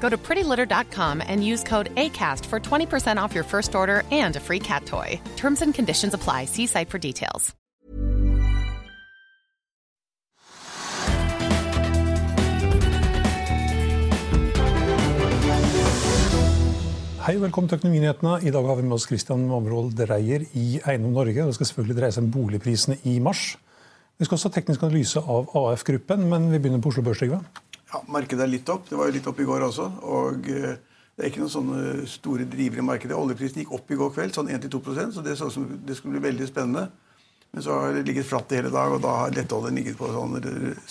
Go to prettylitter.com and use code ACAST for 20% off your first order and a free cat toy. Terms and conditions apply. See site for details. Hei velkommen til Økonominyhetene. I dag har vi med oss Christian Mamrold Dreyer i Eiendom Norge. Det skal selvfølgelig dreie seg om boligprisene i mars. Vi skal også ha teknisk analyse av AF-gruppen, men vi begynner på Oslo Børs. Trygve. Ja, Markedet er litt opp. Det var jo litt opp i går også. og eh, Det er ikke noen sånne store drivere i markedet. Oljeprisen gikk opp i går kveld, sånn 1-2 så det så ut som det skulle bli veldig spennende. Men så har det ligget flatt i hele dag, og da har lettoljen ligget på sånn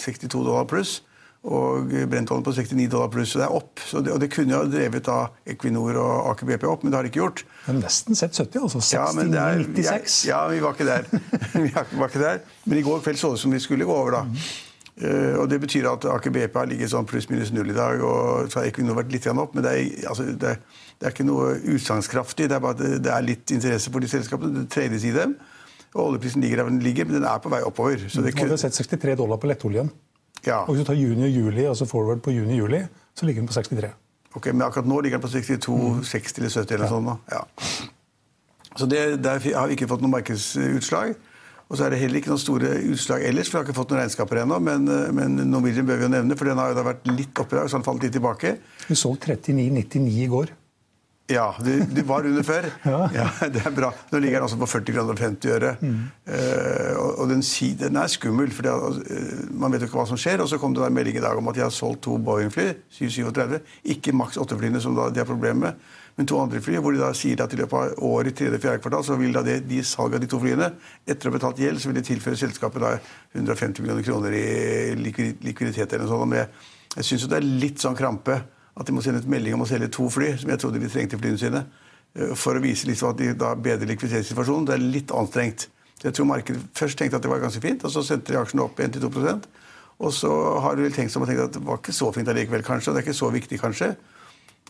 62 dollar pluss. Og brentoljen på 69 dollar pluss. Så det er opp. Så det, og det kunne jo ha drevet da Equinor og Aker BP opp, men det har det ikke gjort. Men nesten sett 70, altså. 69,96. Ja, ja, vi var ikke der. vi var ikke der. Men i går kveld så det ut som vi skulle gå over, da. Uh, og Det betyr at Aker BP har ligget sånn pluss-minus null i dag. og så har Equinor vært litt opp, Men det er, altså, det, det er ikke noe utsagnskraftig. Det er bare at det er litt interesse for de selskapene. Det trades i dem. og Oljeprisen ligger der den ligger, men den er på vei oppover. Så det. Vi har sett 63 dollar på lettoljen. Ja. Og Hvis du tar juni og juli, altså forward på juni-juli, så ligger den på 63. Ok, Men akkurat nå ligger den på 62, mm. 60 eller 70 eller ja. sånt. Ja. Så det, Der har vi ikke fått noe markedsutslag. Og så er det heller ikke noen store utslag ellers, for vi har ikke fått noen regnskaper ennå. Men, men, Norwegian bør vi jo nevne, for den har jo da vært litt oppe i dag, så den falt litt tilbake. Vi solgte 39,99 i går. Ja, det, var under før. ja. ja. Det er bra. Nå ligger den også på 40 kroner og 50 øre. Mm. Uh, og den, den, er skummel, for uh, man vet jo ikke hva som skjer. Og så kom det en melding i dag om at de har solgt to Boeing-fly, 737. Ikke maks 8-flyene som da de har problemer med, men to andre fly. Hvor de da sier at i løpet av året tredje fjerde kvartal så vil da det, de salg av de to flyene, etter å ha betalt gjeld, så vil de tilføre selskapet da 150 millioner kroner i likviditet eller noe sånt. Jeg, jeg syns jo det er litt sånn krampe at de må sende ut melding om å selge to fly, som jeg trodde de trengte flyene sine, eh, for å vise liksom at de da bedrer likviditetssituasjonen. Det er litt anstrengt. Jeg tror markedet først tenkte at det var ganske fint, og så sendte de aksjene opp 1-2 Og så har de vel tenkt tenkt at det var ikke så fint allikevel, kanskje. og Det er ikke så viktig, kanskje.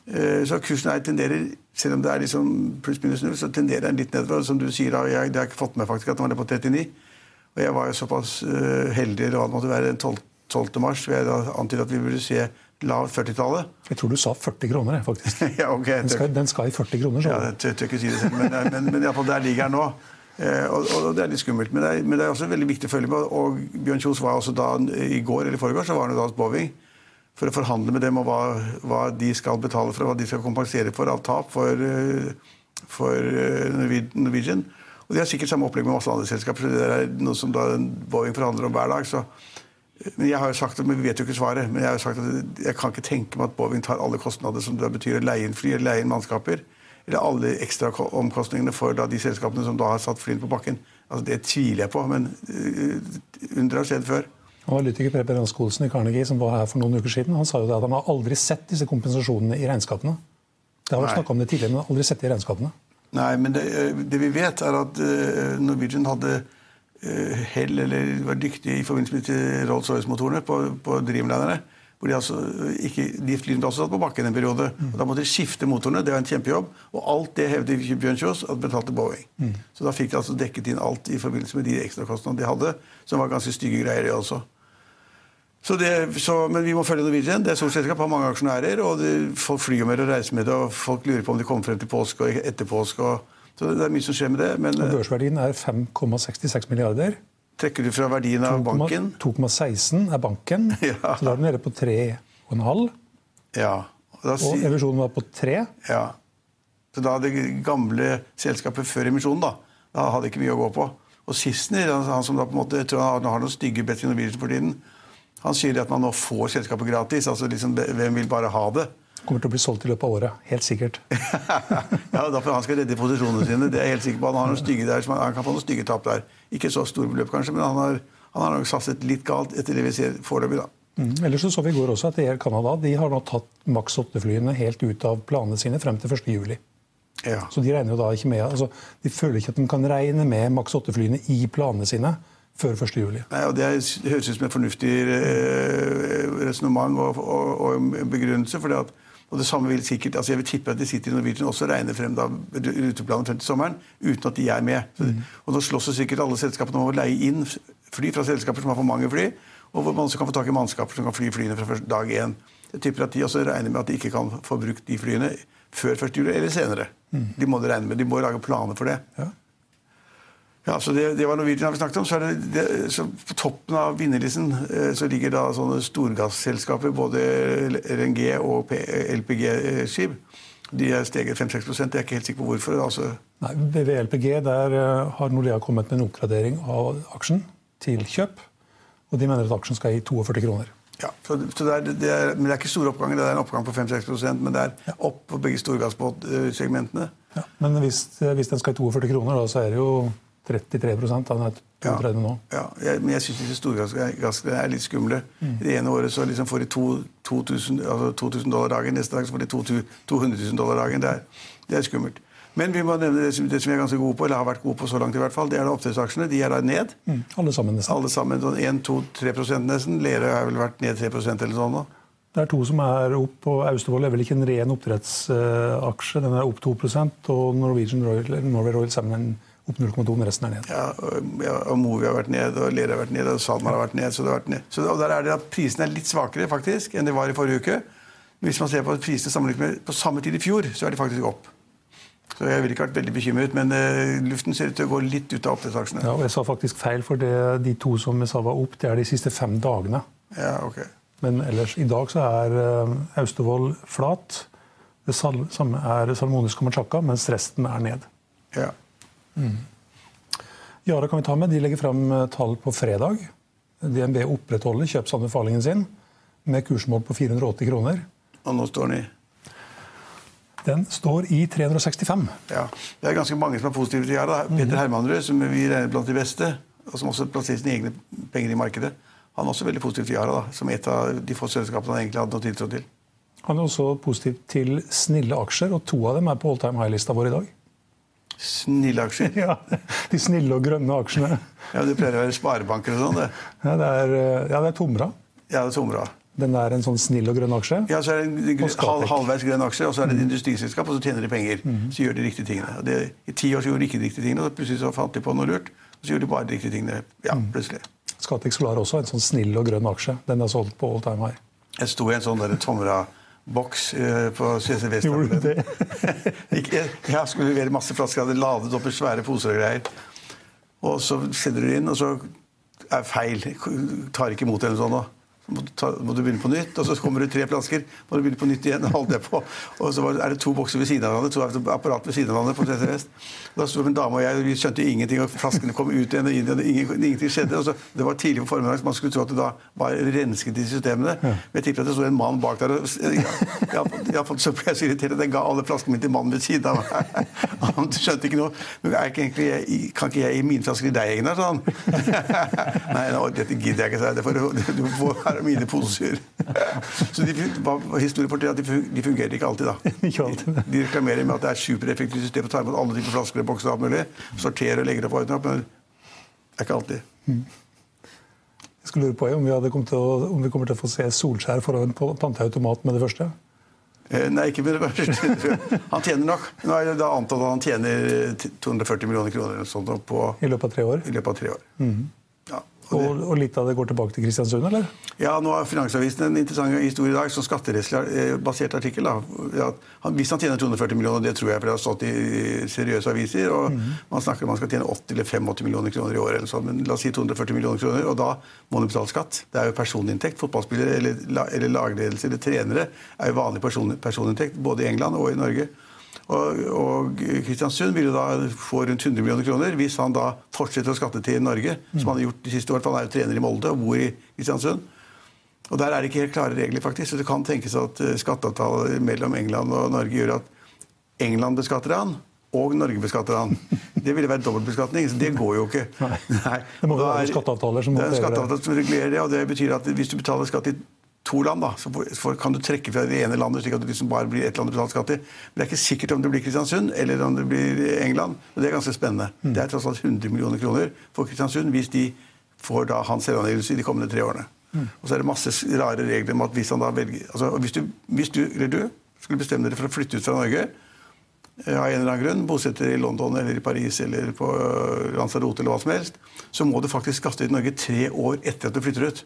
Eh, så kursen her tenderer, selv om det er liksom pluss-minus null, så tenderer den litt nedover. Som du sier, jeg, det har ikke fått med faktisk at den var nede på 39. Og jeg var jo såpass uh, heldig, eller hva det måtte være, den 12. 12. mars, vil jeg da antyde at vi burde se lavt 40-tallet. Jeg tror du sa 40 kroner, faktisk. ja, okay, den, skal, den, skal, i 40 kroner. Så. Ja, jeg tør ikke si det selv, men, men, men, men iallfall der ligger den nå. Eh, og, og, Det er litt skummelt, men det er, men det er også veldig viktig å følge med. og Bjørn Kjos var også da, I går eller foregår så var han jo da hos Boeing for å forhandle med dem om hva, hva, de skal betale for, hva de skal kompensere for av tap for, eh, for Norwegian. Og De har sikkert samme opplegg med masse andre selskaper. så Det er noe som da Boeing forhandler om hver dag. så men jeg har jo sagt, men Vi vet jo ikke svaret, men jeg har jo sagt at jeg kan ikke tenke meg at Boeing tar alle kostnader som det betyr å leie inn fly eller leie inn mannskaper. Eller alle ekstraomkostningene for da, de selskapene som da har satt flyene på bakken. Altså, Det tviler jeg på, men under har skjedd før. Analytiker Preben Ransk Olsen i Carnegie som var her for noen uker siden, han sa jo det at han har aldri sett disse kompensasjonene i regnskapene. Det har vært snakka om det tidligere, men aldri sett det i regnskapene. Nei, men det, eh, det vi vet, er at uh, Norwegian hadde Eh, hell eller var dyktige i forbindelse med Rolls-Royce-motorene på, på Dreamlinerne. Hvor de, altså ikke, de flyene ble også satt på bakken en periode. Mm. Og Da måtte de skifte motorene. Det var en kjempejobb. Og alt det hevde Bjørn Kjos at betalte Boeing. Mm. Så da fikk de altså dekket inn alt i forbindelse med de ekstrakostnadene de hadde, som var ganske stygge greier, det også. Så det, så, men vi må følge Norwegian. Det er stort selskap, har mange aksjonærer. og det, Folk flyr med det og reiser med det, og folk lurer på om de kommer frem til påske og etter påske. og så det er mye som skjer med det. Men, og børsverdien er 5,66 milliarder. Trekker du fra verdien av 2, banken? 2,16 er banken. Ja. Så da er den nede på 3,5. Ja. Og, og emisjonen var på 3. Ja. Så da det gamle selskapet før emisjonen, da, da hadde ikke mye å gå på. Og Sissener, han, han som da på en måte, jeg tror han har noen stygge betting for tiden, han sier at man nå får selskapet gratis. altså liksom, Hvem vil bare ha det? Kommer til å bli solgt i løpet av året. Helt sikkert. ja, derfor Han skal redde posisjonene sine. det er jeg helt sikker på. Han har noen stygge der, han kan få noen stygge tap der. Ikke så store beløp, kanskje, men han har, han har nok satset litt galt etter det vi ser foreløpig. da. Mm. Ellers så, så vi i går også at Air Canada de har nå tatt Max 8-flyene helt ut av planene sine frem til 1.7. Ja. Så de regner jo da ikke med, altså, de føler ikke at de kan regne med Max 8-flyene i planene sine før 1.7. Nei, og Det høres ut som et fornuftig eh, resonnement og, og, og, begrunnelse. for det at og det samme vil sikkert, altså Jeg vil tippe at de sitter i Norwegian også regner frem da ruteplanen frem til sommeren uten at de er med. Mm. Og Nå slåss sikkert alle selskapene om å leie inn fly fra selskaper som har for mange fly, og hvor man også kan få tak i mannskaper som kan fly flyene fra dag én. Jeg tipper at de også regner med at de ikke kan få brukt de flyene før 1. juli eller senere. Mm. De må det regne med. De må lage planer for det. Ja. Ja, så det, det var Norwegian vi snakket om. Så, det, det, så På toppen av vinnerlisten eh, så ligger da sånne storgasselskaper, både RNG og LPG-skip. De er steget 5-6 Jeg er ikke helt sikker på hvorfor. Altså. Nei, Ved LPG der eh, har Nordea kommet med en oppgradering av aksjen til kjøp. Og de mener at aksjen skal gi 42 kroner. Ja, så, så det, er, det er, Men det er ikke store oppganger. Det er en oppgang på 5-6% men det er opp på begge storgasssegmentene. Ja, men hvis, hvis den skal gi 42 kroner, da, så er det jo 33 Han er 32 nå. Ja, jeg, men jeg syns disse storgassgreiene er litt skumle. Mm. Det ene året så liksom får de 2000, altså 2000 dollar dagen, neste dag så får de 200 000 dollar dagen. Det er, det er skummelt. Men vi må nevne det som, det som vi er ganske gode på, eller har vært gode på så langt i hvert fall, det er oppdrettsaksjene. De er da ned. Mm, alle sammen nesten. Alle sammen, sånn 1-2-3 nesten. Lerøy har vel vært ned 3% eller sånn nå. Det er to som er opp, og Austevoll er vel ikke en ren oppdrettsaksje. Den er opp 2 og Norwegian Royal, Norway Royal Salmon opp 0,2, men resten er ned. Ja, og, og Movi har vært ned, og Lerøy har vært ned, og SalMar har vært ned. Så, det har vært ned. så og der er det at prisene er litt svakere faktisk enn de var i forrige uke. Men hvis man ser på prisene sammenlignet med på samme tid i fjor, så er de faktisk opp. Så jeg ville ikke vært veldig bekymret, men uh, luften ser ut til å gå litt ut av oppdrettsaksjene. Ja, og jeg sa faktisk feil, for det, de to som jeg sa var opp, det er de siste fem dagene. Ja, ok. Men ellers, i dag så er uh, Austevoll flat. Det samme er Salmonis Kamachaka, mens resten er ned. Ja. Mm. Yara kan vi ta med. De legger frem eh, tall på fredag. DNB opprettholder kjøpsanbefalingen sin med kursmål på 480 kroner. Og nå står den i? Den står i 365. Ja, Det er ganske mange som er positive til Yara. Peter mhm. Hermanrud, som vi regner blant de beste, og som også plasserer sine egne penger i markedet, han er også veldig positiv til Yara, da, som et av de få selskapene han egentlig hadde noe tiltro til. Han er også positiv til snille aksjer, og to av dem er på all time high-lista vår i dag. Snille aksjer? ja, De snille og grønne aksjene. ja, Det pleier å være sparebanker og sånn? det. Ja, det er, eh, ja, det er Tomra. Ja, det er Tomra. Den er en sånn snill og grønn aksje? Ja, så er det en halv, halvveis grønn aksje, og så er det et industriselskap, og så tjener de penger. Mm. Så gjør de riktige tingene. Det, I ti år så gjorde de ikke de riktige tingene, og så plutselig så fant de på noe lurt. Og så gjorde de bare de riktige tingene. Ja, mm. plutselig. Scatec Solar også en sånn snill og grønn aksje. Den er solgt på all time high. Jeg sto i en sånn Tomra boks uh, på CC Vest. Gjorde du det? jeg skulle levere masse flasker, jeg hadde ladet opp i svære poser og greier. Og så sender du inn, og så er feil. Tar ikke imot eller sånn. Så må du, ta, må du, begynne på nytt, og så kommer det tre flasker. må du begynne på nytt igjen, Holdt det på. Og så er det to bokser ved siden av hverandre, to apparat ved siden av hverandre. Da sto en dame og jeg, vi skjønte ingenting, og flaskene kom ut igjen, og inn og og ingenting skjedde. Og så, det var tidlig på formiddagen, så man skulle tro at det da var rensket i systemene. Men jeg tipper at det sto en mann bak der, og jeg, jeg, så ble jeg så irritert at jeg ga alle flaskene mine til mannen ved siden av meg. Han skjønte ikke noe. Men ikke egentlig, kan ikke jeg gi mine flasker til deg, Egnar? sa han. Nei, dette gidder jeg ikke, sa jeg. Det får, du får er mine poser. Så de, historien forteller at de fungerer ikke alltid, da. De, de reklamerer med at det er supereffektivt system å ta imot alle typer flasker og bokser og alt mulig. Sortere og legge det på ordentlig men det er ikke alltid. Mm. Jeg skulle lure på om vi, å, om vi, kommer til å få se Solskjær foran en panteautomat med det første? Eh, nei, ikke med det første. Han tjener nok. Nå er det antatt at han tjener 240 millioner kroner eller sånt på, I løpet av tre år? I løpet av tre år. Mm. Og, og, litt av det går tilbake til Kristiansund, eller? Ja, nå har Finansavisen en interessant historie i dag, som skatterettslig eh, basert artikkel. Da. han, hvis han tjener 240 millioner, det tror jeg, for det har stått i seriøse aviser, og mm. man snakker om han skal tjene 80 eller 85 millioner kroner i året, eller sånn, men la oss si 240 millioner kroner, og da må han betale skatt. Det er jo personinntekt. Fotballspillere eller, eller lagledelse eller trenere er jo vanlig person, personinntekt, både i England og i Norge. Og, og Kristiansund vil jo da få rundt 100 millioner kroner hvis han da fortsetter å skatte til Norge, mm. som han har gjort de siste årene. Han er jo trener i Molde og bor i Kristiansund. Og Der er det ikke helt klare regler, faktisk. Så det kan tenkes at eh, skatteavtaler mellom England og Norge gjør at England beskatter han, og Norge beskatter han. Det ville vært dobbeltbeskatning, så det går jo ikke. Nei. Det må være skatteavtaler som, det er skatteavtaler som regulerer det. og Det betyr at hvis du betaler skatt i to land, da, så kan du trekke fra det ene landet, slik at det liksom bare blir ett land du betaler skatt i. Men det er ikke sikkert om det blir Kristiansund eller om det blir England. og Det er ganske spennende. Mm. Det er tross alt 100 millioner kroner for Kristiansund hvis de får da hans selvangivelse i de kommende tre årene. Mm. Og så er det masse rare regler om at hvis han da velger altså, hvis, du, hvis du eller du skulle bestemme dere for å flytte ut fra Norge eh, av en eller annen grunn, bosette i London eller i Paris eller på Lanzarote eller hva som helst, så må du faktisk skatte ut Norge tre år etter at du flytter ut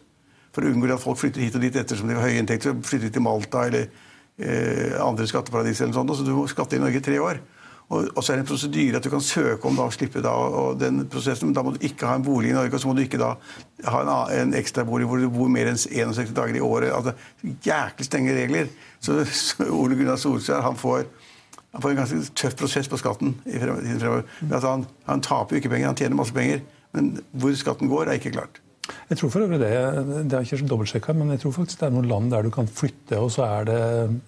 for å unngå at folk flytter hit og dit ettersom de har høye inntekter. Flytter til Malta eller eh, andre skatteparadiser. eller sånt, Så du må skatte i Norge i tre år. Og, og, så er det en prosedyre at du kan søke om da å slippe da, og den prosessen. men Da må du ikke ha en bolig i Norge, og så må du ikke da ha en, en ekstrabolig hvor du bor mer enn 61 dager i året. altså Jæklig strenge regler. Så, så Ole Gunnar Solskjær han får, han får en ganske tøff prosess på skatten i fremover. Altså, han, han taper jo ikke penger, han tjener masse penger. Men hvor skatten går, er ikke klart. Jeg tror for øvrig det, det er ikke dobbeltsjekka, men jeg tror faktisk det er noen land der du kan flytte, og så er det,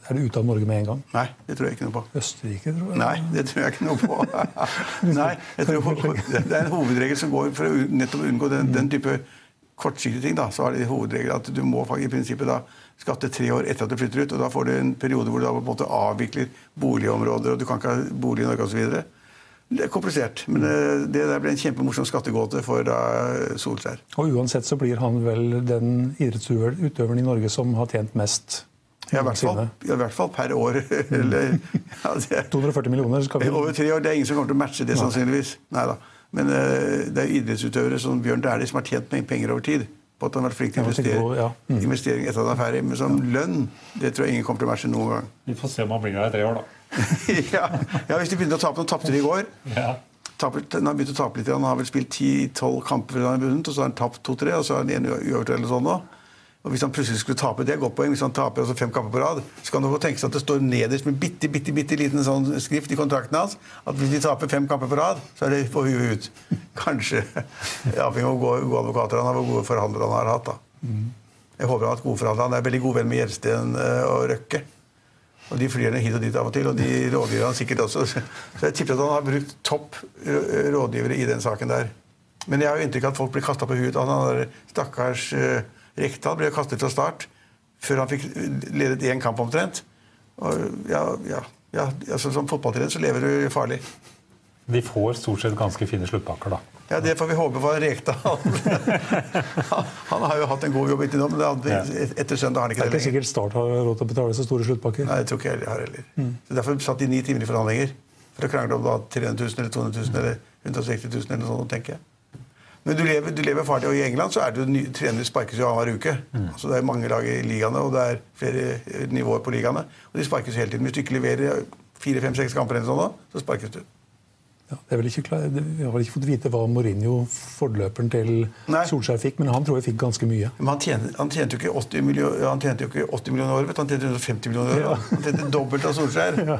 er det ute av Norge med en gang. Nei, det tror jeg ikke noe på. Østerrike, tror jeg. Nei, det tror jeg ikke noe på. Nei, tror, Det er en hovedregel som går for å nettopp unngå den, den type kortsiktige ting. da, så er det hovedregel at du må i prinsippet da skatte tre år etter at du flytter ut. og Da får du en periode hvor du da på en måte avvikler boligområder, og du kan ikke ha bolig i Norge osv. Det er komplisert, men eh, det der ble en kjempemorsom skattegåte for da Solskjær. Og uansett så blir han vel den idrettsutøveren i Norge som har tjent mest? Ja, i hvert fall, i hvert fall per år. Eller, ja, det, 240 millioner skal vi Over tre år. Det er ingen som kommer til å matche det, sannsynligvis. Neida. Men uh, det er idrettsutøvere som Bjørn Dæhlie som har tjent penger over tid. På at han har vært flink til å investere, ja. mm. investering etter at han er ferdig. Men som lønn, det tror jeg ingen kommer til å matche noen gang. Vi får se om han blir der i tre år, da. ja. ja, hvis de begynner å tape Nå tapte de i går. Ja. Taper, han har begynt å tape litt. Han har vel spilt 10-12 kamper før han har vunnet, og så har han tapt 2-3, og så har han en uavgjort eller sånn nå. Og Hvis han plutselig skulle tape, det er godt poeng, hvis han taper altså fem kamper på rad, så kan det tenke seg at det står nederst med bitte, bitte, bitte liten sånn skrift i kontrakten hans at hvis de taper fem kamper på rad, så er det på huet ut. Kanskje. Avhengig av hvor gode advokater han har, hvor gode forhandlere han har hatt. da. Jeg håper han har hatt gode forhandlere. Han er veldig god venn med Gjelsten eh, og Røkke. Og de flyr hit og dit av og til, og de rådgiver han sikkert også. Så jeg tipper at han har brukt topp rådgivere i den saken der. Men jeg har jo inntrykk av at folk blir kasta på huet. Han der stakkars uh, Rekdal ble kastet fra start før han fikk ledet én kamp omtrent. Og ja, ja, ja altså, Som fotballtrener så lever du farlig. De får stort sett ganske fine sluttpakker, da. Ja, Det får vi håpe for Rekdal. han, han har jo hatt en god jobb inntil nå, men etter søndag har han ikke det. Det er ikke sikkert Start har råd til å betale så store sluttpakker. Nei, det tror ikke jeg har heller. Mm. Så Derfor satt de ni timer i forhandlinger for å krangle om da 300 000 eller 200 000 eller 160 000 eller noe sånt, tenker jeg. Men du lever, du lever farlig, og i England så er det jo trenere sparkes jo annenhver uke. Mm. Altså Det er mange lag i ligaene, og det er flere nivåer på ligaene. Og de sparkes hele tiden. Hvis du ikke leverer fire, fem, seks kamper, eller sånn, så sparkes du. Ja, klar, vi har vel ikke fått vite hva Mourinho, forløperen til Nei. Solskjær, fikk, men han tror jeg fikk ganske mye. Men han tjente, han tjente, jo, ikke 80 millioner, han tjente jo ikke 80 millioner år, han tjente 150 millioner år. Ja. Han tjente dobbelt av Solskjær. Ja.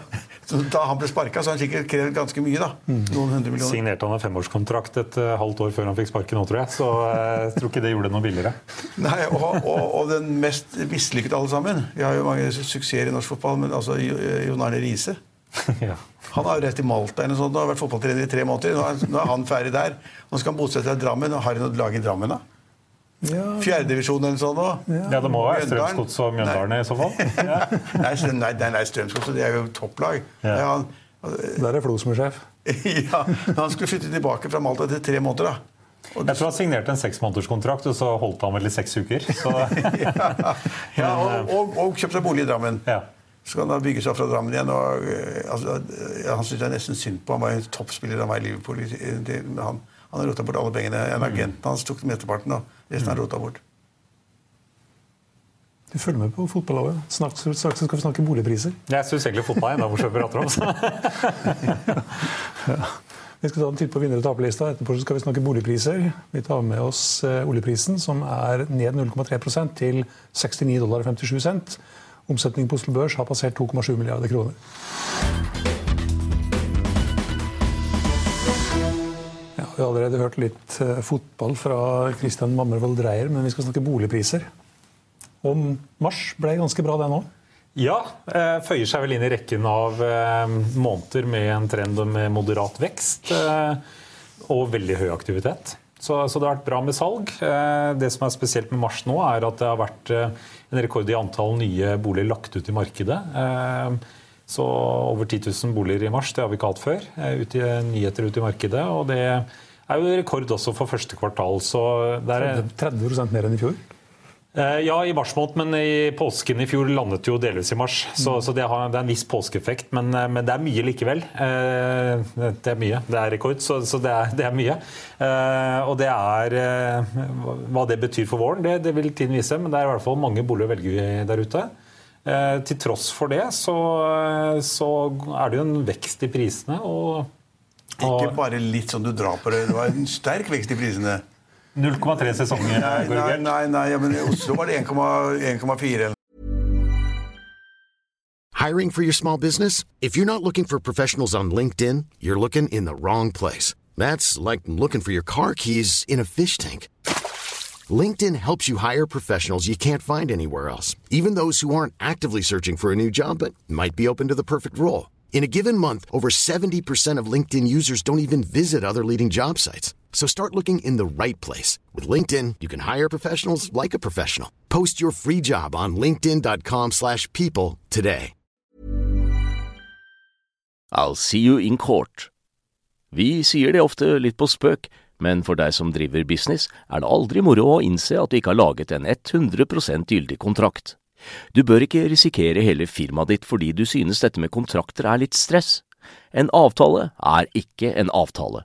Så da han ble sparka, så han sikkert krevd ganske mye. da. Mm. Noen hundre millioner. Signerte han en femårskontrakt et uh, halvt år før han fikk sparken nå, tror jeg. Så uh, jeg tror ikke det gjorde det noe billigere. Nei, og, og, og den mest mislykkede alle sammen. Vi har jo mange suksesser i norsk fotball, men altså Jon Arne Riise. ja. Han har jo reist til Malta eller sånt, og har vært fotballtrener i tre måneder. Nå er, nå er, han ferdig der. Nå skal han bosette seg i Drammen. Har han noe lag i Drammen, da? Ja. Fjerdedivisjon eller sånn òg. Ja. ja, det må være Strømsgods og Mjøndalen i så fall. Ja. nei, nei, nei Strømsgods det er jo topplag. Ja. Han, Der er Flo som er sjef. ja, Han skulle flytte tilbake fra Malta etter tre måneder. da. Og jeg tror han signerte en seksmånederskontrakt, og så holdt han vel i seks uker. ja, og, og, og kjøpte seg bolig i Drammen. Ja. Så kan han bygge seg opp fra Drammen igjen. Og, eh, altså, han syntes jeg nesten synd på. Han var en toppspiller. av meg i Liverpool. Han, han har rota bort alle pengene. En agent hans tok mesteparten, og resten har rota bort. Du følger med på fotballovet. Snart, snart skal vi snakke boligpriser. Jeg syns egentlig fotball er enda morsommere vi prater om. ja. Vi skal ta en titt på vinner- og taperlista. Etterpå skal vi snakke boligpriser. Vi tar med oss eh, oljeprisen, som er ned 0,3 til 69 dollar 57 cent. Omsetningen på Oslo Børs har passert 2,7 milliarder kroner. Ja, vi har allerede hørt litt eh, fotball fra Christian Mammervold Dreyer, men vi skal snakke boligpriser. Og mars ble ganske bra, det nå? Ja. Eh, føyer seg vel inn i rekken av eh, måneder med en trend med moderat vekst og veldig høy aktivitet. Så, så, det har vært bra med salg. Det som er spesielt med mars nå, er at det har vært en rekord i antall nye boliger lagt ut i markedet. Så over 10 000 boliger i mars, det har vi ikke hatt før. Ut i, nyheter ut i markedet. Og det er jo rekord også for første kvartal. Så det er 30% mer enn i fjor? Eh, ja, i mars måned, men i påsken i fjor landet jo delvis i mars. Så, mm. så det, har, det, er en viss påskeeffekt, men, eh, men, det er mye likevel. Eh, det er mye. Det er rekord, så, så det, er, det, er, mye. Og det er Hva det betyr for våren, det, det, vil tiden vise, men det er i hvert fall mange boliger å velge der ute. Til tross for det så, så er det jo en vekst i prisene. og ikke bare litt sånn du drar på det. Det var en sterk vekst i prisene. 0,3 sesonger. Nei, nei, nei, nei ja, men i Oslo var det 1,4. Hiring for your small business? If you're not looking for professionals on LinkedIn, you're looking in the wrong place. That's like looking for your car keys in a fish tank. LinkedIn helps you hire professionals you can't find anywhere else, even those who aren't actively searching for a new job but might be open to the perfect role. In a given month, over 70% of LinkedIn users don't even visit other leading job sites. So start looking in the right place. With LinkedIn, you can hire professionals like a professional. Post your free job on linkedin.com slash people today. I'll see you in court. Vi sier det ofte litt på spøk, men for deg som driver business, er det aldri moro å innse at du ikke har laget en 100% gyldig kontrakt. Du bør ikke risikere hele firmaet ditt fordi du synes dette med kontrakter er litt stress. En avtale er ikke en avtale.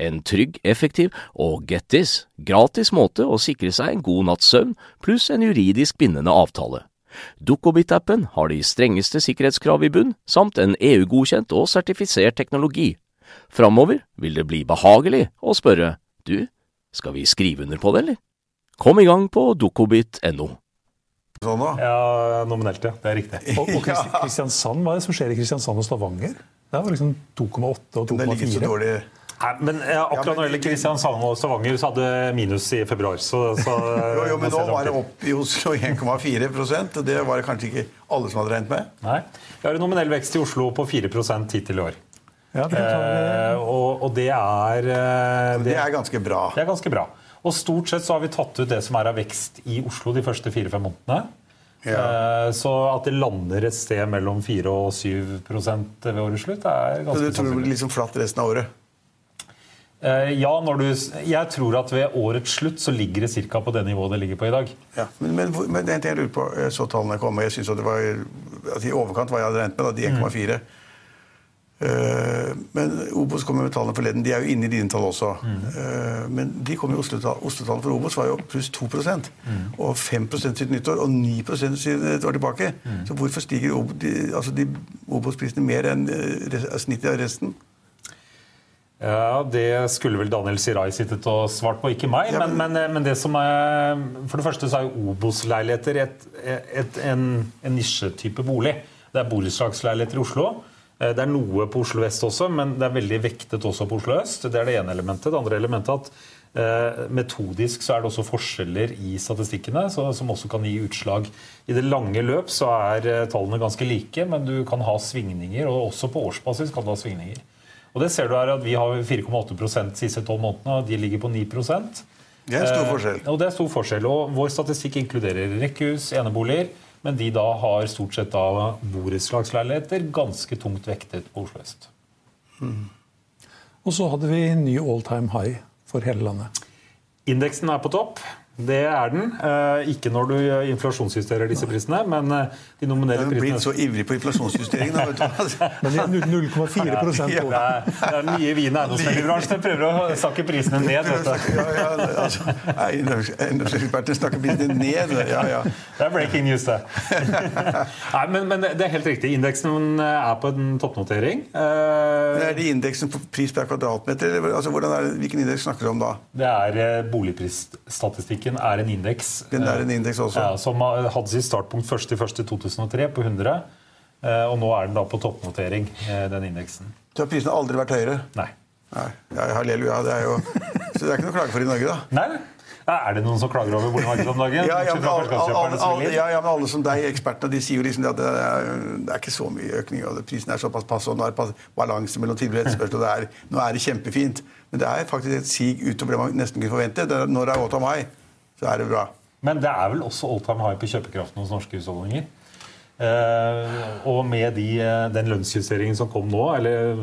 en trygg, effektiv og get this, gratis måte å sikre seg en god natts søvn pluss en juridisk bindende avtale. Dukkobit-appen har de strengeste sikkerhetskrav i bunn, samt en EU-godkjent og sertifisert teknologi. Framover vil det bli behagelig å spørre du, skal vi skrive under på det, eller? Kom i gang på dukkobit.no. Sånn? Ja, nominelt, ja. Det er riktig. Og, og Kristiansand, Hva er det som skjer i Kristiansand og Stavanger? Det var liksom 2,8 og 2,4. Nei, men akkurat når det gjelder Kristiansand og Stavanger, så hadde minus i februar. Så, så jo, jo, men nå var det opp i Oslo 1,4 og Det var det kanskje ikke alle som hadde regnet med? Nei. Vi har en nominell vekst i Oslo på 4% hittil i år. Ja, det eh, og, og, det er eh, det, det, er ganske bra. Det er ganske bra. Og stort sett så har vi tatt ut det som er av vekst i Oslo de første fire-fem månedene. Ja. Eh, så at det lander et sted mellom 4 og 7% ved årets slutt, er ganske sannsynlig. Du tror det blir liksom flatt resten av året? Eh, ja, du, jeg tror at ved årets slutt så ligger det ca. på det nivået det ligger på i dag. Ja, men, men, men det er jeg lurer på. Så tallene komme. Jeg synes at det var at i overkant hva jeg hadde regnet med. Da, de 1,4. Mm. uh, men Obos kommer med tallene forleden. De er jo inne i dine tall også. Mm. Men de kom jo Oslo-tallene for Obos var jo pluss 2 mm. Og 5% siden nyttår, og 9 siden et år tilbake. Mm. Så hvorfor stiger altså Obos-prisene mer enn eh, snittet av resten? Ja, Det skulle vel Daniel Sirai sittet og svart på, ikke meg. Ja, men, men, men, men, det som er, for det første så er jo Obos-leiligheter en, en nisjetype bolig. Det er borettslagsleiligheter i Oslo. Eh, det er noe på Oslo vest også, men det er veldig vektet også på Oslo øst. Det er det ene elementet. Det andre elementet er at eh, metodisk så er det også forskjeller i statistikkene så, som også kan gi utslag. I det lange løp så er eh, tallene ganske like, men du kan ha svingninger. Og også på årsbasis kan du ha svingninger. Og det ser du her at Vi har 4,8 de siste tolv månedene, og de ligger på 9 Det er stor forskjell. Eh, og det er stor forskjell. Og Vår statistikk inkluderer rekkehus, eneboliger men de da har stort sett da borettslagsleiligheter ganske tungt vektet på Oslo øst. Mm. Og så hadde vi ny all time high for hele landet. Indeksen er på topp. Det er den. Eh, ikke når du inflasjonsjusterer disse prisene, men de de nominerer Du er prisene blitt så ivrig på inflasjonsjustering. da, vet du. Men det er 0,4 Ja. Det er, det er den nye vin- og eiendomsmeglerbransjen prøver å sakke prisene ned. Ja, ja, altså, eiendoms- Eiendomsekspertene snakker prisene ned. Ja, ja. Det er breaking news, det. Nei, men, men det er helt riktig. Indeksen er på en toppnotering. Eh, Men Er det indeksen på pris per kvadratmeter? Altså, hvordan er det, hvilken indeks snakker du om da? Det er eh, Boligprisstatistikken er en indeks. Den er en indeks også. Ja, som hadde sitt startpunkt 1.1.2003 på 100. eh, Og nå er den da på toppnotering, eh, den indeksen. Så har prisene aldri vært høyere? Nei. Nei, halleluja. Det er jo, så det er ikke noe å klage for i Norge, da. Nei? Er det noen som klager over boligmarkedet om dagen? Ja, ja, men alle, alle, alle, ja, ja, men alle som deg, ekspertene, de sier jo liksom at det er, det er ikke så mye økning. og Prisen er såpass passe, og nå er balanse mellom tilbud og etterspørsel. er- Nå er det kjempefint. Men det er faktisk et sig utover det man nesten kunne forvente. Det er, når det er 8. mai, så er det bra. Men det er vel også all time high på kjøpekraften hos norske husholdninger. Eh, og med de, eh, den lønnsjusteringen som kom nå, eller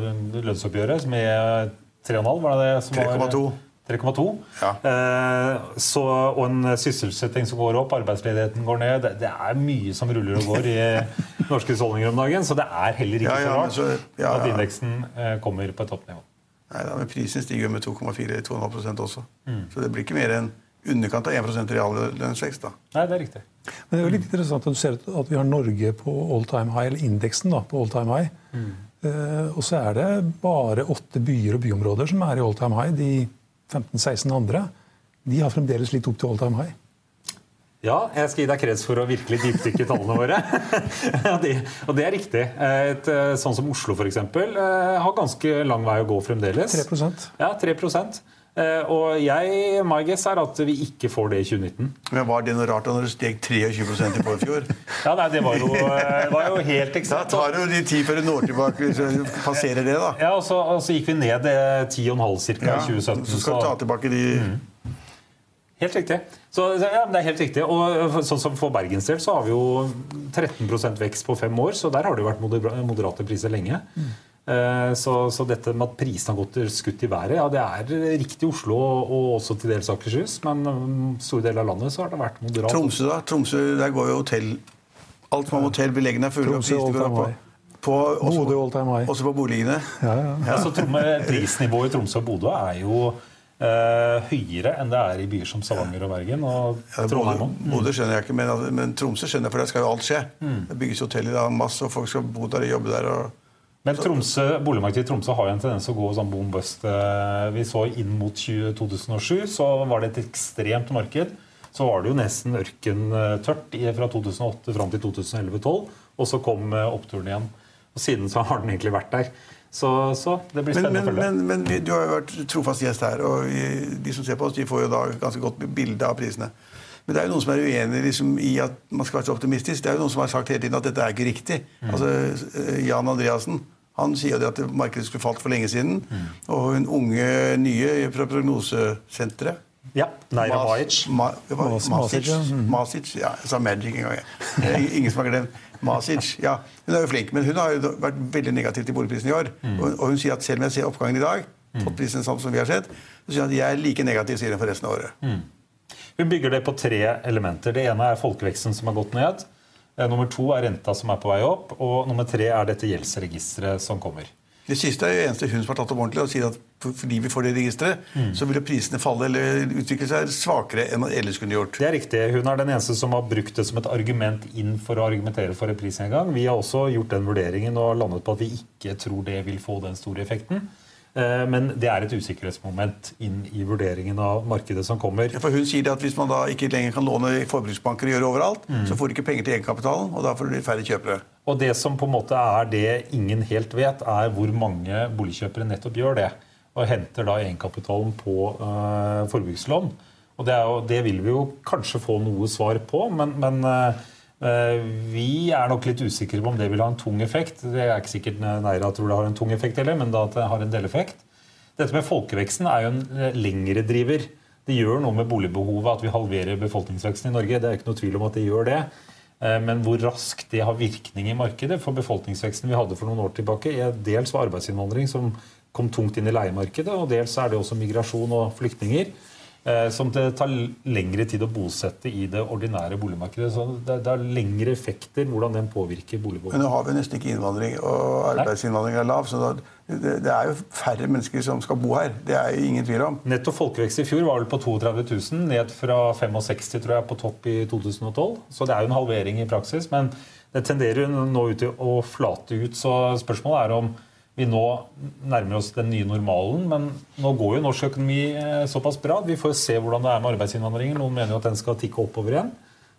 lønnsoppgjøret med 3,5, var det det? som var- 3,2. 3,2. Ja. Eh, så, og en sysselsetting som går opp, arbeidsledigheten går ned. Det, det er mye som ruller og går i norske husholdninger om dagen, så det er heller ikke Ja, ja, så rart at indeksen eh, kommer på et toppnivå. Nei, da, men prisen stiger jo med 2,4-2,5 også. Mm. Så det blir ikke mer enn underkant av 1% reallønnsvekst. da. Nei, det er riktig. Men det er jo litt interessant at du ser at vi har Norge på all time high, eller indeksen da, på all time high. Eh, og så er det bare åtte byer og byområder som er i all time high. De 15-16 andre de har fremdeles litt opp til all time high. Ja, jeg skal gi deg kreds for å virkelig dypdykke i tallene våre. Det, og det er riktig. Et, eh, sånn som Oslo f.eks. har ganske lang vei å gå fremdeles. 3% Ja, 3 Eh, Og jeg, my guess er at vi ikke får det i 2019. Men var det noe rart da når det steg 23% i forfjor? Ja, nei, Det var jo, eh, det var jo helt Da tar jo de ti før du når tilbake hvis passerer det, da. Ja, og så, og så gikk vi ned eh, 10,5 ca. Ja, i 2017. Så skal du ta tilbake de Helt riktig. Så, ja, det er helt riktig. Og sånn som For Bergens del så har vi jo 13% vekst på fem år, så der har det jo vært moderate priser lenge. Eh, Så, så dette med at prisene har gått skutt i været, ja, det er riktig i Oslo og, og også til dels Akershus, men um, store deler av landet så har det vært moderat. Tromsø, da? Tromsø, Der går jo hotell Alt som har hotell, beleggene er fulle. og Tromsø prisene går time opp high. på, også, Bodø på, all time high. også på boligene. Ja, ja. Ja, så Tromme, Prisnivået i Tromsø og Bodø er jo eh, høyere enn det er i byer som Stavanger og Bergen. Og Ja, Trondheim Bodø. Bodø skjønner jeg ikke, men, men Tromsø skjønner jeg, for der skal jo alt skje. Mm. Det bygges hotell i dag masse, og folk skal bo der og jobbe der. og Men Tromsø, boligmarkedet i Tromsø har jo en tendens til å gå sånn boom bust. Eh, Vi så inn mot 2007, så var det et ekstremt marked. Så var det jo nesten ørkentørt i- fra 2008 fram til 2011-2012. Og så kom eh, oppturen igjen. Og siden så har den egentlig vært der. Så, så det blir Men, spennende men, følge. men, men du har jo vært trofast gjest her, og vi, de som ser på oss, de får jo da ganske godt bilde av prisene. Men det er jo noen som er uenig liksom, i at man skal være så optimistisk. Det er jo noen som har sagt hele tiden at dette er ikke riktig. Mm. Altså, eh, Jan Andreassen han sier jo det at markedet skulle falt for lenge siden. Mm. Og hun unge nye fra prognosesenteret Ja, Naira Ma, Masic. Masic, ja. Mm. Masic. Ja, jeg sa Magic en gang. jeg. Ingen som har glemt Masic. Ja, hun er jo flink, men hun har jo vært veldig negativ til boligprisen i år. Mm. Og, hun sier at selv om jeg ser oppgangen i dag, toppprisen sånn som vi har sett, så sier hun at jeg er like negativ sier hun, for resten av året. Mm. Hun bygger det på tre elementer. Det ene er folkeveksten som har gått ned. Eh, Nummer to er renta som er på vei opp. Og nummer tre er dette gjeldsregisteret som kommer. Det siste er jo eneste hun som har tatt opp ordentlig og sier at fordi vi får det registeret, så vil prisene falle eller utvikle seg svakere enn man ellers kunne gjort. Det er riktig. Hun er den eneste som har brukt det som et argument inn for å argumentere for en prisnedgang. Vi har også gjort den vurderingen og landet på at vi ikke tror det vil få den store effekten. Eh, Men det er et usikkerhetsmoment inn i vurderingen av markedet som kommer. Ja, For Hun sier det at hvis man da ikke lenger kan låne i forbruksbanker og gjøre overalt, Mm. så får du ikke penger til egenkapitalen, og da får du færre kjøpere. Og det som på en måte er det ingen helt vet, er hvor mange boligkjøpere nettopp gjør det. Og henter da egenkapitalen på eh, forbrukslån. Og det, er jo, det vil vi jo kanskje få noe svar på, men, men eh, vi er nok litt usikre på om det vil ha en tung effekt. Det er ikke sikkert Neira tror det har en tung effekt heller, men da at det har en deleffekt. Dette med folkeveksten er jo en eh, lengre driver. Det gjør noe med boligbehovet at vi halverer befolkningsveksten i Norge. Det er ikke noe tvil om at det gjør det. Eh, Men hvor raskt det har virkning i markedet for befolkningsveksten vi hadde for noen år tilbake, er dels arbeidsinnvandring som kom tungt inn i leiemarkedet, og dels er det også migrasjon og flyktninger. Eh, som det tar lengre tid å bosette i det ordinære boligmarkedet. Så det, har lengre effekter hvordan den påvirker boligbehovet. Men nå har vi nesten ikke innvandring, og arbeidsinnvandring er lav. så det, det, er jo færre mennesker som skal bo her. Det er jo ingen tvil om. Netto folkevekst i fjor var vel på 32 000, ned fra 65 tror jeg, på topp i 2012. Så det er jo en halvering i praksis. Men det tenderer nå ut til å flate ut. Så spørsmålet er om vi nå nærmer oss den nye normalen. Men nå går jo norsk økonomi eh, såpass bra. Vi får se hvordan det er med arbeidsinnvandringen. Noen mener jo at den skal tikke oppover igjen.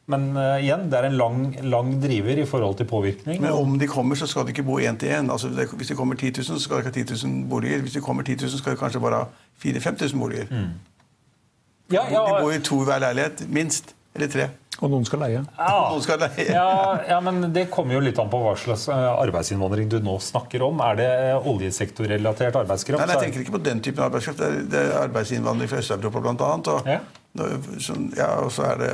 Men uh, igjen, det er en lang, lang, driver i forhold til påvirkning. Men om de kommer, så skal de ikke bo én til én. Altså, hvis det kommer 10 000, så skal det ikke ha 10 000 boliger. Hvis det kommer 10 000, så skal det kanskje bare ha 4000-5000 boliger. Mm. Ja, ja, de bor i to i hver leilighet, minst. Eller tre. Og noen skal leie. Ja. Noen skal leie. ja, ja, men Det kommer jo litt an på hva slags eh, arbeidsinnvandring du nå snakker om. Er det eh, oljesektorrelatert arbeidskraft? Nei, nei, Jeg tenker ikke på den typen arbeidskraft. Det er, det er arbeidsinnvandring fra Øst-Europa bl.a. Og, ja. ja, og så er det,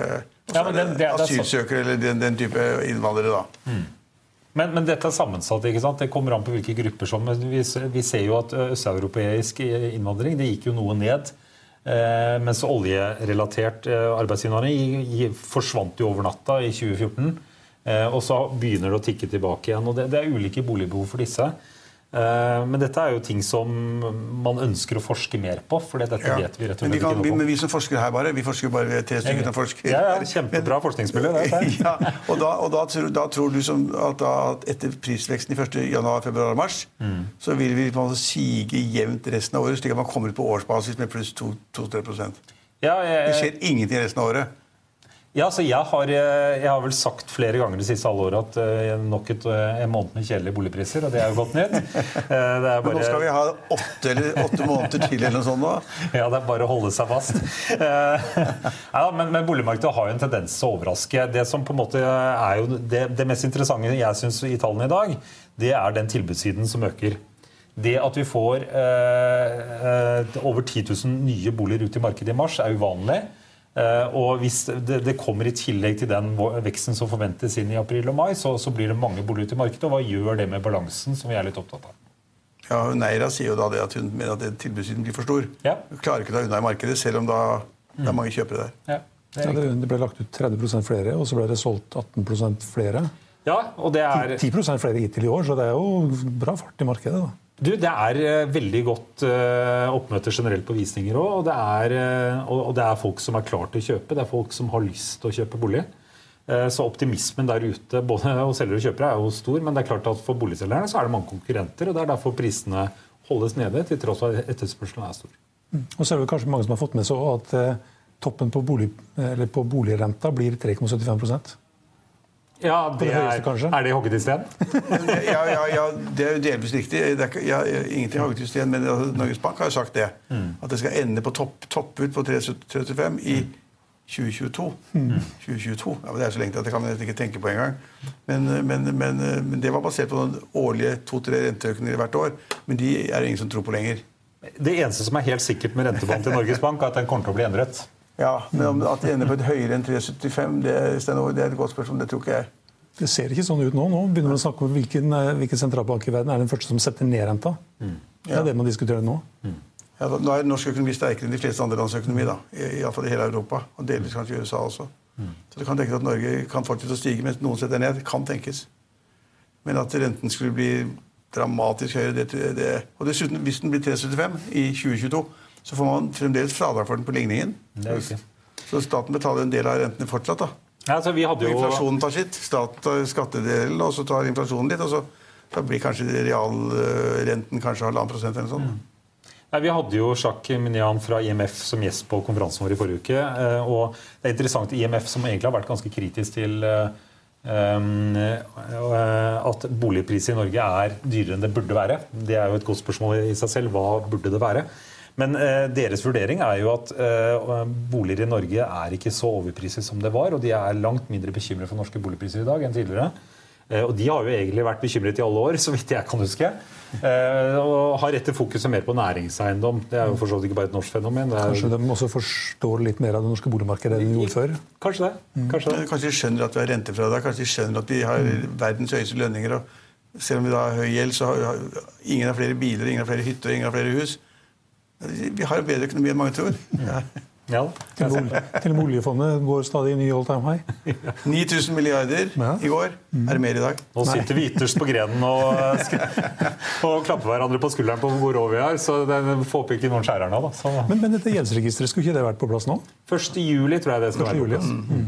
ja, det, det, asylsøkere eller den, den, type innvandrere. da. Mm. Men, men, dette er sammensatt. ikke sant? Det kommer an på hvilke grupper som Vi, vi ser jo at østeuropeisk innvandring det gikk jo noe ned Eh, mens oljerelatert eh, arbeidsinnvandring forsvant jo over natta i 2014. Eh, og så begynner det å tikke tilbake igjen. og Det, det er ulike boligbehov for disse. Eh, men dette er jo ting som man ønsker å forske mer på. for dette ja. vet vi rett og slett ikke noe om. Men vi som forsker her, bare, vi forsker bare ved tre stykker som forsker. Ja, ja, Kjempebra forskningsmiljø. ja, og da, og da, tror, da tror, du som, at, da, etter prisveksten i 1. januar, februar og mars, mm. så vil vi på en måte sige jevnt resten av året, slik at man kommer ut på årsbasis med pluss 2-3% ja, Det skjer ingenting resten av året. Ja, så jeg har, eh, jeg har, vel sagt flere ganger det siste halvåret at uh, nok et, uh, en måned med kjedelige boligpriser, og det er jo godt nytt. Bare... Men nå skal vi ha åtte, eller, åtte måneder til eller noe sånt? da? Ja, det er bare å holde seg fast. ja, men, men, boligmarkedet har jo en tendens til å overraske. Det som på en måte er jo det, det mest interessante jeg syns i tallene i dag, det er den tilbudssiden som øker. Det at vi får over 10 000 nye boliger ut i markedet i mars, er uvanlig. Eh, og hvis det, det, kommer i tillegg til den veksten som forventes inn i april og mai, så, så blir det mange boliger til markedet. Og hva gjør det med balansen, som vi er litt opptatt av? Ja, Neira sier jo da det at hun mener at tilbudssiden blir for stor. Ja. Hun klarer ikke å ta unna i markedet, selv om da det er mange kjøpere der. Ja, det, ja, det ble lagt ut 30% flere, og så ble det solgt 18% flere. Ja, og det er... 10% flere hittil i år, så det er jo bra fart i markedet. da. Du, Det er uh, veldig godt uh, oppmøte generelt på visninger òg. Og, uh, og, det er folk som er klar til å kjøpe. Det er folk som har lyst til å kjøpe bolig. Så optimismen der ute både hos selgere og kjøpere er jo stor. Men det er klart at for boligselgerne så er det mange konkurrenter. og Det er derfor prisene holdes nede, til tross for at etterspørselen er stor. Mm. Og så er det kanskje mange som har fått med seg at toppen på, bolig, på boligrenta blir 3,75 ja, det er, er det hogget i sten? ja, ja, ja, det er jo delvis riktig. Det er, ja, ingenting hogget i sten, men Norges Bank har jo sagt det. Mm. At det skal ende på topp, topput på 3,75 i 2022. Mm. 2022. Ja, det er så lenge at det kan jeg ikke tenke på engang. Men, men, men, men det var basert på noen årlige to-tre renteøkninger hvert år. Men de er det ingen som tror på lenger. Det eneste som er helt sikkert med rentebånd til Norges Bank, er at den kommer til å bli endret. Ja, Men om at det ender på et høyere enn 3,75, det, det, er et godt spørsmål. Det tror ikke jeg. Det ser ikke sånn ut nå. Nå begynner man å snakke om hvilken, eh, hvilken sentralbank i verden er den første som setter ned renta. Mm. Det er det man diskuterer nå. Mm. Ja, nå er norsk økonomi sterkere enn de fleste andre lands økonomi. da, Iallfall i hele Europa. Og delvis kanskje i USA også. Mm. Så det kan tenkes at Norge kan fortsette å stige mens noen setter ned. Kan tenkes. Men at renten skulle bli dramatisk høyere det, det, Og dessuten, hvis den blir 3,75 i 2022 så får man fremdeles fradrag for den på ligningen. Så staten betaler en del av rentene fortsatt. da. Ja, altså, jo... Inflasjonen tar sitt. Staten tar skattedelen, og så tar inflasjonen litt. og så da blir kanskje realrenten kanskje halvannen prosent eller noe sånt. Mm. Nei, vi hadde jo Jacques Minian fra IMF som gjest på konferansen vår i forrige uke. Eh, og det er interessant IMF, som egentlig har vært ganske kritisk til at boligpriser i Norge er dyrere enn det burde være. Det er jo et godt spørsmål i seg selv. Hva burde det være? Men eh, deres vurdering er jo at eh, boliger i Norge er ikke så overpriset som det var. Og de er langt mindre bekymret for norske boligpriser i dag enn tidligere. Eh, og de har jo egentlig vært bekymret i alle år, så vidt jeg kan huske. Eh, og har rettet fokuset mer på næringseiendom. Det er jo for så vidt ikke bare et norsk fenomen. Er... Kanskje de også forstår litt mer av det norske boligmarkedet enn de gjorde før? Kanskje det. Mm. Kanskje, det. Kanskje de skjønner at vi har rentefradrag, kanskje de skjønner at vi har mm. verdens høyeste lønninger. og selv om vi da har høy gjeld, så har ingen har flere biler, ingen har flere hytter, ingen har flere hus. Vi har bedre økonomi enn mange tror. Ja. Ja, Til oljefondet går stadig i ny all time high. 9000 milliarder Ja. i går. Er det mer i dag? Nå sitter vi ytterst på grenen og, og klapper hverandre på skulderen på hvor rå vi er. Så det får håper ikke noen skjærer nå. Da. Så Men, men dette gjeldsregisteret, skulle ikke det vært på plass nå? 1. juli tror jeg det skal være på juli, plass. Mm.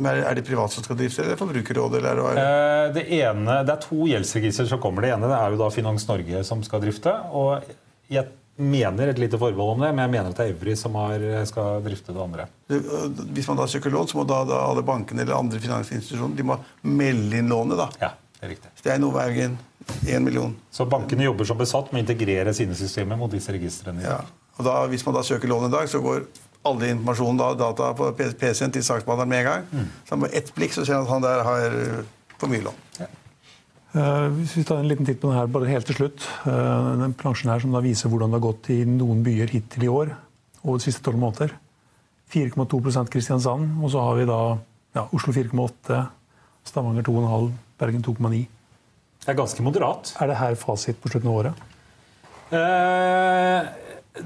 Men Er det privat som skal drifte, eller Forbrukerrådet? Eller er det, Eh, Det, ene, det er to gjeldsregister som kommer. Det ene det er jo da Finans Norge som skal drifte. og jeg mener et lite forbehold om det, men jeg mener at det er Evry som har, skal drifte det andre. Hvis man da søker lån, så må da, da alle bankene eller andre finansinstitusjoner de må melde inn lånet. da. Ja, det er riktig. Stein Ove Haugen, én million. Så bankene jobber som besatt med å integrere sine systemer mot disse registrene. Ja. Og da, Hvis man da søker lån i dag, så går alle informasjonen da, data på PC-en til saksbehandleren med en gang. Så med ett blikk så ser han at han der har eh, for mye lån. Eh, hvis vi tar en liten titt på den her bare helt til slutt. Eh, den plansjen her som da viser hvordan det har gått i noen byer hittil i år Over de siste tolv måneder. 4,2% Kristiansand, og så har vi da ja, Oslo 4,8, Stavanger 2,5, Bergen 2,9. Det er ganske moderat. Er det her fasit på slutten av året? Eh,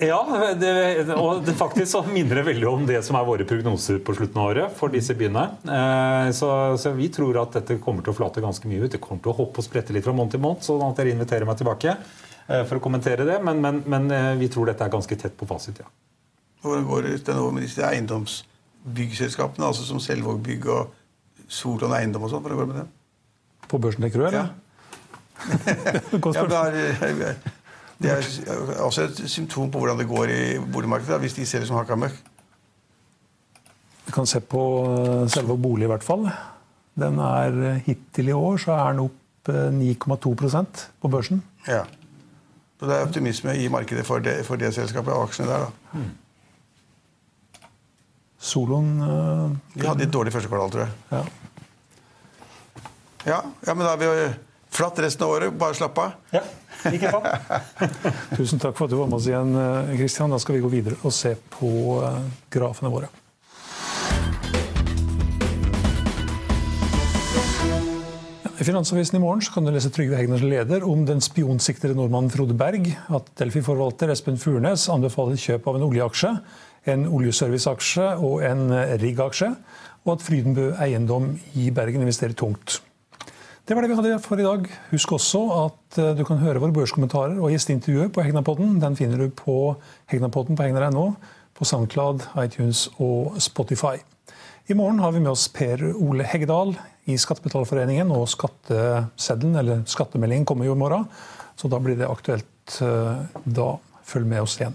ja, det, og det faktisk så minner det veldig om det som er våre prognoser på slutten av året for disse byene. Eh, så, så vi tror at dette kommer til å flate ganske mye ut. Det kommer til å hoppe og sprette litt fra måned til måned, sånn at dere inviterer meg tilbake eh, for å kommentere det. Men, men, men eh, vi tror dette er ganske tett på fasit, ja. Hvordan går det nå med disse eiendomsbyggselskapene, altså som Selvåg Bygg og Solon Eiendom og sånn? Hvordan går det med dem? På børsen til Krø, eller? Godt Ja, spørsmål. det, er, det er også et symptom på hvordan det går i boligmarkedet, hvis de selger som hakka møkk. Vi kan se på eh, selve bolig i hvert fall. Den er eh, Hittil i år så er den opp eh, 9,2% på børsen. Ja. Så det er optimisme i markedet for det, for det selskapet og aksjene der. da. Solon eh, De hadde et dårlig første kvartal, tror jeg. ja. Ja, ja men da er vi flatt resten av året. Bare slapp av. ja ikke sant? Tusen takk for at du var med oss igjen, eh, Christian. Da skal vi gå videre og se på eh, grafene våre. I Finansavisen i morgen så kan du lese Trygve Hegners leder om den spionsiktede nordmannen Frode Berg, at Delfi-forvalter Espen Furnes anbefaler kjøp av en oljeaksje, en oljeserviceaksje og en eh, riggaksje, og at Frydenbø Eiendom i Bergen investerer tungt. Det var det vi hadde for i dag. Husk også at eh, du kan høre våre børskommentarer og gjesteintervjuer på Hegnapodden. Den finner du på Hegnapodden på hegna.no, på SoundCloud, iTunes og Spotify. I morgen har vi med oss Per Ole Heggedal i Skattebetalerforeningen, og skatteseddelen, eller skattemeldingen, kommer jo i morgen. Så da blir det aktuelt eh, da. Følg med oss igjen.